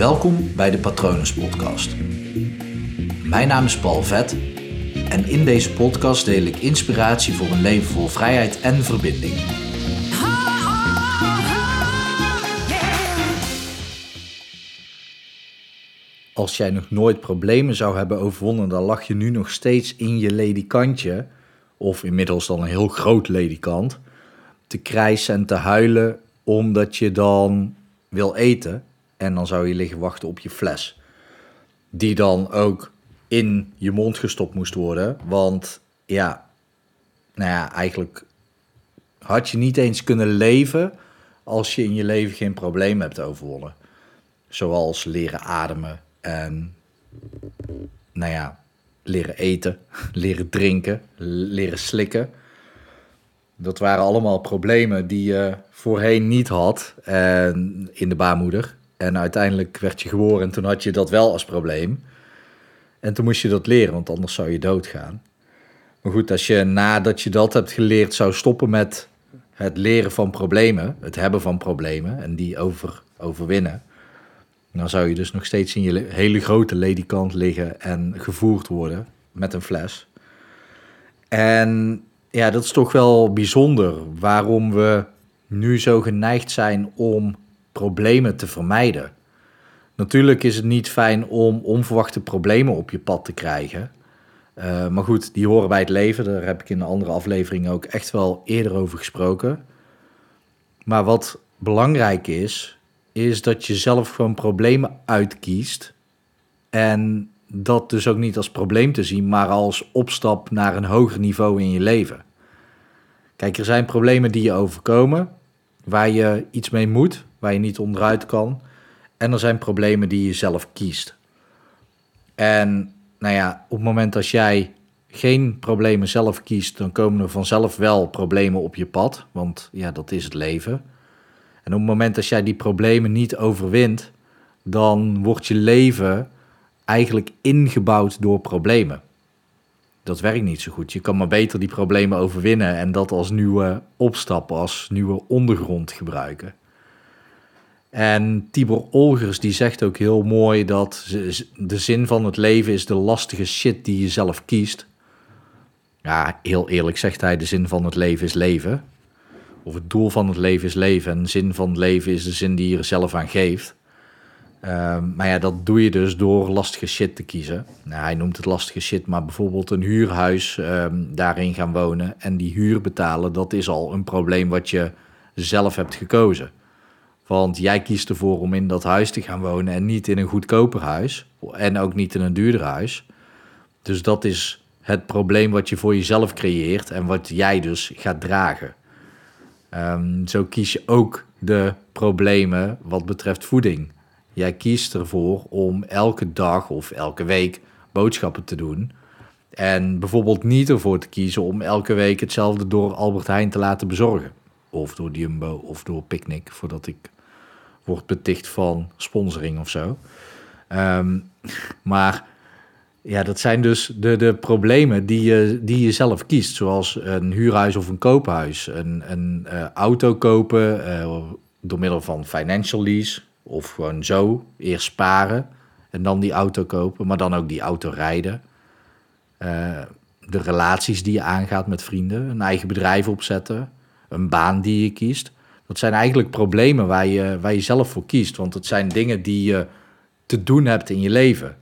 Welkom bij de Patronus Podcast. Mijn naam is Paul Vet en in deze podcast deel ik inspiratie voor een leven vol vrijheid en verbinding. Als jij nog nooit problemen zou hebben overwonnen, dan lag je nu nog steeds in je ledikantje, of inmiddels dan een heel groot ledikant, te krijsen en te huilen omdat je dan wil eten. En dan zou je liggen wachten op je fles. Die dan ook in je mond gestopt moest worden. Want ja, nou ja, eigenlijk had je niet eens kunnen leven als je in je leven geen probleem hebt overwonnen. Zoals leren ademen en, nou ja, leren eten, leren drinken, leren slikken. Dat waren allemaal problemen die je voorheen niet had en in de baarmoeder. En uiteindelijk werd je geboren en toen had je dat wel als probleem. En toen moest je dat leren, want anders zou je doodgaan. Maar goed, als je nadat je dat hebt geleerd zou stoppen met het leren van problemen, het hebben van problemen en die over, overwinnen, dan zou je dus nog steeds in je hele grote ledikant liggen en gevoerd worden met een fles. En ja, dat is toch wel bijzonder waarom we nu zo geneigd zijn om problemen te vermijden. Natuurlijk is het niet fijn om onverwachte problemen op je pad te krijgen. Uh, maar goed, die horen bij het leven. Daar heb ik in een andere aflevering ook echt wel eerder over gesproken. Maar wat belangrijk is, is dat je zelf gewoon problemen uitkiest. En dat dus ook niet als probleem te zien, maar als opstap naar een hoger niveau in je leven. Kijk, er zijn problemen die je overkomen, waar je iets mee moet, waar je niet onderuit kan. En er zijn problemen die je zelf kiest. En nou ja, op het moment dat jij geen problemen zelf kiest, dan komen er vanzelf wel problemen op je pad. Want ja, dat is het leven. En op het moment dat jij die problemen niet overwint, dan wordt je leven eigenlijk ingebouwd door problemen. Dat werkt niet zo goed. Je kan maar beter die problemen overwinnen en dat als nieuwe opstap, als nieuwe ondergrond gebruiken. En Tibor Olgers die zegt ook heel mooi dat de zin van het leven is de lastige shit die je zelf kiest. Ja, heel eerlijk zegt hij, de zin van het leven is leven. Of het doel van het leven is leven. En de zin van het leven is de zin die je er zelf aan geeft. Ehm, maar ja, dat doe je dus door lastige shit te kiezen. Nou, hij noemt het lastige shit, maar bijvoorbeeld een huurhuis um, daarin gaan wonen en die huur betalen, dat is al een probleem wat je zelf hebt gekozen. Want jij kiest ervoor om in dat huis te gaan wonen en niet in een goedkoper huis. En ook niet in een duurder huis. Dus dat is het probleem wat je voor jezelf creëert en wat jij dus gaat dragen. Um, zo kies je ook de problemen wat betreft voeding. Jij kiest ervoor om elke dag of elke week boodschappen te doen. En bijvoorbeeld niet ervoor te kiezen om elke week hetzelfde door Albert Heijn te laten bezorgen. Of door Jumbo of door Picnic, voordat ik word beticht van sponsoring of zo. Ehm, maar ja, dat zijn dus de, de problemen die je, die je zelf kiest. Zoals een huurhuis of een koophuis. Een, uh, auto kopen uh, door middel van financial lease. Of gewoon zo, eerst sparen en dan die auto kopen. Maar dan ook die auto rijden. Uh, de relaties die je aangaat met vrienden. Een eigen bedrijf opzetten. Een baan die je kiest. Dat zijn eigenlijk problemen waar je, waar je zelf voor kiest. Want het zijn dingen die je te doen hebt in je leven.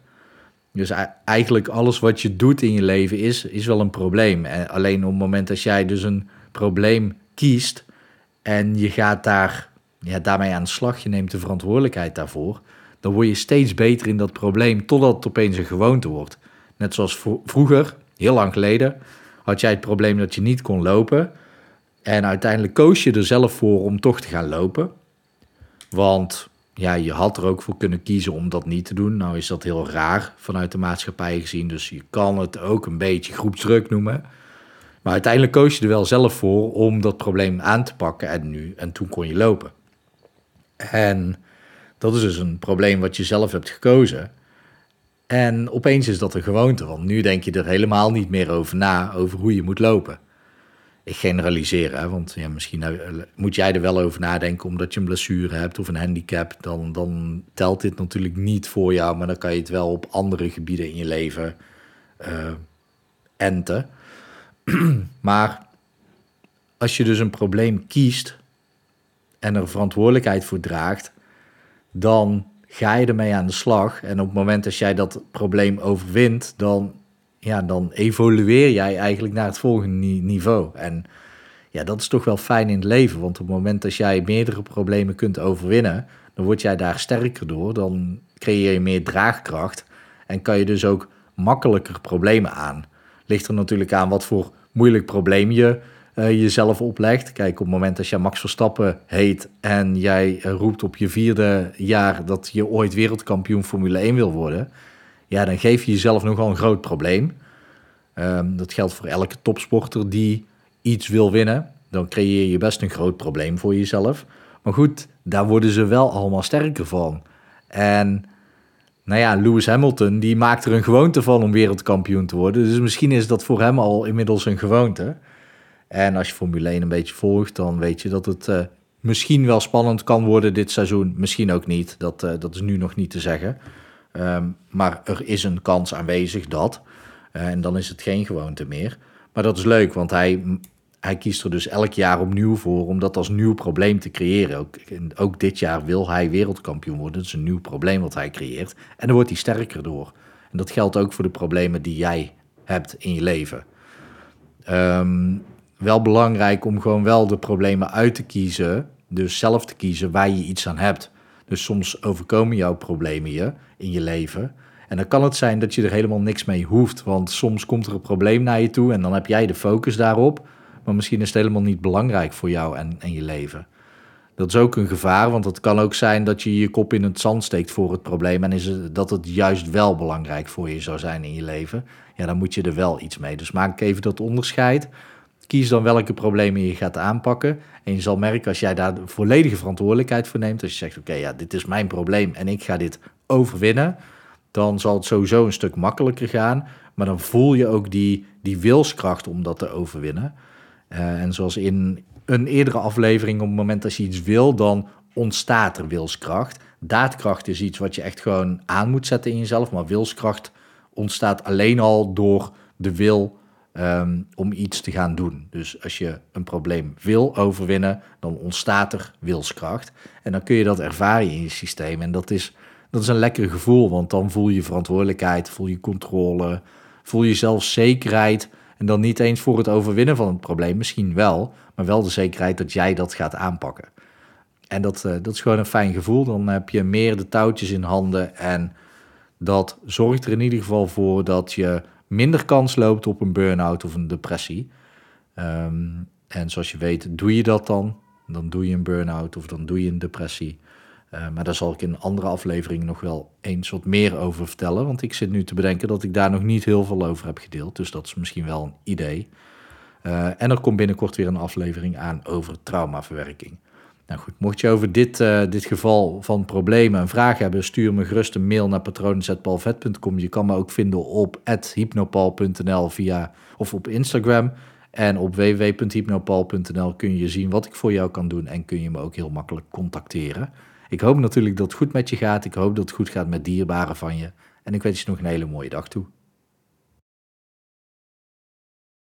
Dus eigenlijk alles wat je doet in je leven is, is wel een probleem. En alleen op het moment dat jij dus een probleem kiest en je gaat daar, ja, daarmee aan de slag, je neemt de verantwoordelijkheid daarvoor, dan word je steeds beter in dat probleem totdat het opeens een gewoonte wordt. Net zoals vroeger, heel lang geleden, had jij het probleem dat je niet kon lopen. En uiteindelijk koos je er zelf voor om toch te gaan lopen. Want ja, je had er ook voor kunnen kiezen om dat niet te doen. Nou is dat heel raar vanuit de maatschappij gezien. Dus je kan het ook een beetje groepsdruk noemen. Maar uiteindelijk koos je er wel zelf voor om dat probleem aan te pakken. En, nu, en toen kon je lopen. En dat is dus een probleem wat je zelf hebt gekozen. En opeens is dat een gewoonte. Want nu denk je er helemaal niet meer over na, over hoe je moet lopen. Ik generaliseer, want ja, misschien eh, moet jij er wel over nadenken omdat je een blessure hebt of een handicap. Dan, dan telt dit natuurlijk niet voor jou, maar dan kan je het wel op andere gebieden in je leven uh, enten. maar als je dus een probleem kiest en er verantwoordelijkheid voor draagt, dan ga je ermee aan de slag. En op het moment dat jij dat probleem overwint, dan ja, dan evolueer jij eigenlijk naar het volgende niveau. En ja, dat is toch wel fijn in het leven. Want op het moment dat jij meerdere problemen kunt overwinnen, dan word jij daar sterker door. Dan creëer je meer draagkracht. En kan je dus ook makkelijker problemen aan. Ligt er natuurlijk aan wat voor moeilijk probleem je uh, jezelf oplegt. Kijk, op het moment dat je Max Verstappen heet en jij roept op je vierde jaar dat je ooit wereldkampioen Formule 1 wil worden ja, dan geef je jezelf nogal een groot probleem. Ehm, dat geldt voor elke topsporter die iets wil winnen. Dan creëer je best een groot probleem voor jezelf. Maar goed, daar worden ze wel allemaal sterker van. En nou ja, Lewis Hamilton die maakt er een gewoonte van om wereldkampioen te worden. Dus misschien is dat voor hem al inmiddels een gewoonte. En als je Formule 1 een beetje volgt, dan weet je dat het uh, misschien wel spannend kan worden dit seizoen. Misschien ook niet. Dat, uh, dat is nu nog niet te zeggen. Ehm, maar er is een kans aanwezig dat. Uh, en dan is het geen gewoonte meer. Maar dat is leuk, want hij, hij kiest er dus elk jaar opnieuw voor om dat als nieuw probleem te creëren. Ook, ook dit jaar wil hij wereldkampioen worden. Dat is een nieuw probleem wat hij creëert. En dan wordt hij sterker door. En dat geldt ook voor de problemen die jij hebt in je leven. Um, wel belangrijk om gewoon wel de problemen uit te kiezen. Dus zelf te kiezen waar je iets aan hebt. Dus soms overkomen jouw problemen je in je leven. En dan kan het zijn dat je er helemaal niks mee hoeft. Want soms komt er een probleem naar je toe en dan heb jij de focus daarop. Maar misschien is het helemaal niet belangrijk voor jou en, en je leven. Dat is ook een gevaar, want het kan ook zijn dat je je kop in het zand steekt voor het probleem. En is het, dat het juist wel belangrijk voor je zou zijn in je leven. Ja, dan moet je er wel iets mee. Dus maak even dat onderscheid. Kies dan welke problemen je gaat aanpakken. En je zal merken als jij daar volledige verantwoordelijkheid voor neemt. Als je zegt, oké, ja, dit is mijn probleem en ik ga dit overwinnen. Dan zal het sowieso een stuk makkelijker gaan. Maar dan voel je ook die, die wilskracht om dat te overwinnen. Uh, en zoals in een eerdere aflevering, op het moment dat je iets wil, dan ontstaat er wilskracht. Daadkracht is iets wat je echt gewoon aan moet zetten in jezelf. Maar wilskracht ontstaat alleen al door de wil um, om iets te gaan doen. Dus als je een probleem wil overwinnen, dan ontstaat er wilskracht. En dan kun je dat ervaren in je systeem. En dat is, dat is een lekker gevoel, want dan voel je verantwoordelijkheid, voel je controle, voel je zelfzekerheid. En dan niet eens voor het overwinnen van het probleem, misschien wel, maar wel de zekerheid dat jij dat gaat aanpakken. En dat, uh, dat is gewoon een fijn gevoel. Dan heb je meer de touwtjes in handen en dat zorgt er in ieder geval voor dat je minder kans loopt op een burn-out of een depressie. Um, en zoals je weet, doe je dat dan, dan doe je een burn-out of dan doe je een depressie. Uh, maar daar zal ik in een andere aflevering nog wel eens wat meer over vertellen. Want ik zit nu te bedenken dat ik daar nog niet heel veel over heb gedeeld. Dus dat is misschien wel een idee. Uh, en er komt binnenkort weer een aflevering aan over traumaverwerking. Nou goed, mocht je over dit, uh, dit geval van problemen een vraag hebben, stuur me gerust een mail naar patronen.palvet.com. Je kan me ook vinden op hypnopal.nl via of op Instagram. En op www.hypnopal.nl kun je zien wat ik voor jou kan doen en kun je me ook heel makkelijk contacteren. Ik hoop natuurlijk dat het goed met je gaat. Ik hoop dat het goed gaat met dierbaren van je. En ik wens je nog een hele mooie dag toe.